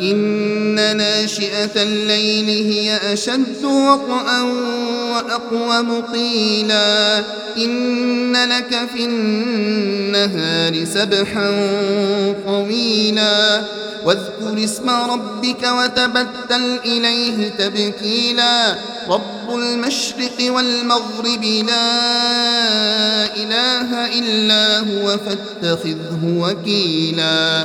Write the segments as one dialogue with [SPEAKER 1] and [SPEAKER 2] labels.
[SPEAKER 1] إن ناشئة الليل هي أشد وطئا وأقوم قيلا إن لك في النهار سبحا طويلا. واذكر اسم ربك وتبتل إليه تبتيلا رب المشرق والمغرب لا إله إلا هو فاتخذه وكيلا.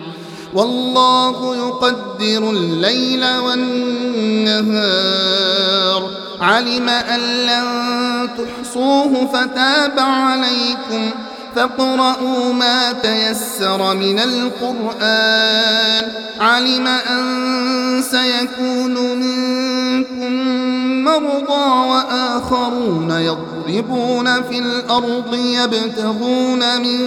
[SPEAKER 1] والله يقدر الليل والنهار. علم أن لن تحصوه فتاب عليكم. فاقرؤوا ما تيسر من القرآن. علم أن سيكون منكم مرضى وآخرون يضربون في الأرض يبتغون من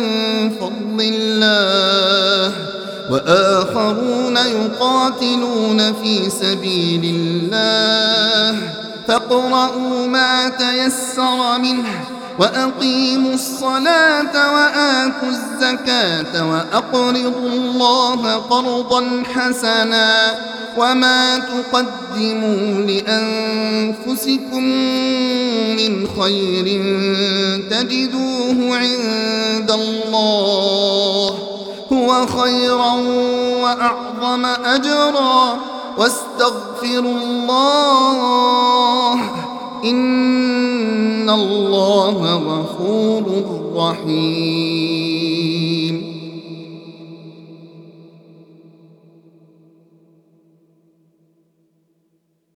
[SPEAKER 1] فضل الله. وآخرون يقاتلون في سبيل الله. فاقرؤوا ما تيسر منه وأقيموا الصلاة وآتوا الزكاة وأقرضوا الله قرضا حسنا وما تقدموا لأنفسكم من خير تجدوه عند الله. خيرا وأعظم أجرا واستغفروا الله إن الله غفور رحيم